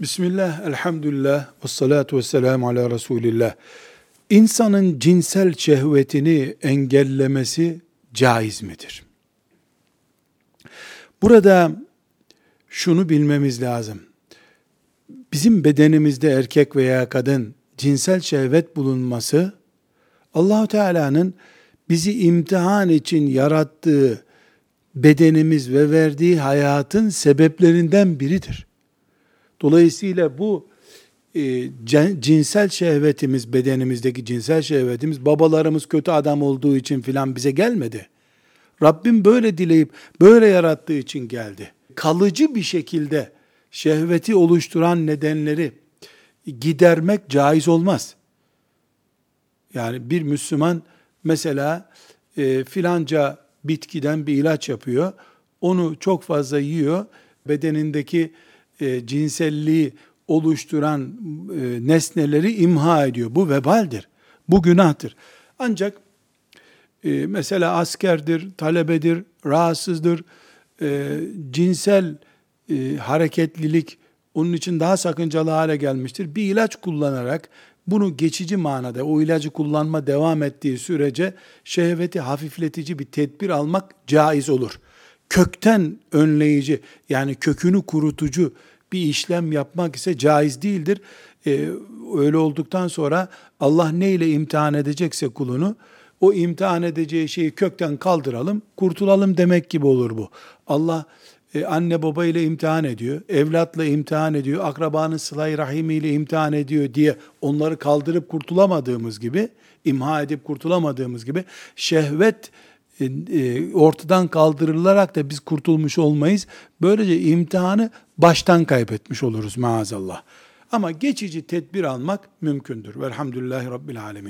Bismillah, elhamdülillah, ve salatu ve selamu ala Resulillah. İnsanın cinsel şehvetini engellemesi caiz midir? Burada şunu bilmemiz lazım. Bizim bedenimizde erkek veya kadın cinsel şehvet bulunması Allahu Teala'nın bizi imtihan için yarattığı bedenimiz ve verdiği hayatın sebeplerinden biridir. Dolayısıyla bu e, cinsel şehvetimiz, bedenimizdeki cinsel şehvetimiz, babalarımız kötü adam olduğu için filan bize gelmedi. Rabbim böyle dileyip, böyle yarattığı için geldi. Kalıcı bir şekilde şehveti oluşturan nedenleri gidermek caiz olmaz. Yani bir Müslüman mesela e, filanca bitkiden bir ilaç yapıyor, onu çok fazla yiyor, bedenindeki e, cinselliği oluşturan e, nesneleri imha ediyor. Bu vebaldir. Bu günahtır. Ancak e, mesela askerdir, talebedir, rahatsızdır, cinsel hareketlilik onun için daha sakıncalı hale gelmiştir. Bir ilaç kullanarak bunu geçici manada o ilacı kullanma devam ettiği sürece şehveti hafifletici bir tedbir almak caiz olur. Kökten önleyici yani kökünü kurutucu bir işlem yapmak ise caiz değildir. Ee, öyle olduktan sonra Allah ne ile imtihan edecekse kulunu o imtihan edeceği şeyi kökten kaldıralım, kurtulalım demek gibi olur bu. Allah e, anne baba ile imtihan ediyor, evlatla imtihan ediyor, akrabanın sılay rahimi ile imtihan ediyor diye onları kaldırıp kurtulamadığımız gibi, imha edip kurtulamadığımız gibi şehvet ortadan kaldırılarak da biz kurtulmuş olmayız. Böylece imtihanı baştan kaybetmiş oluruz maazallah. Ama geçici tedbir almak mümkündür. Velhamdülillahi Rabbil Alemin.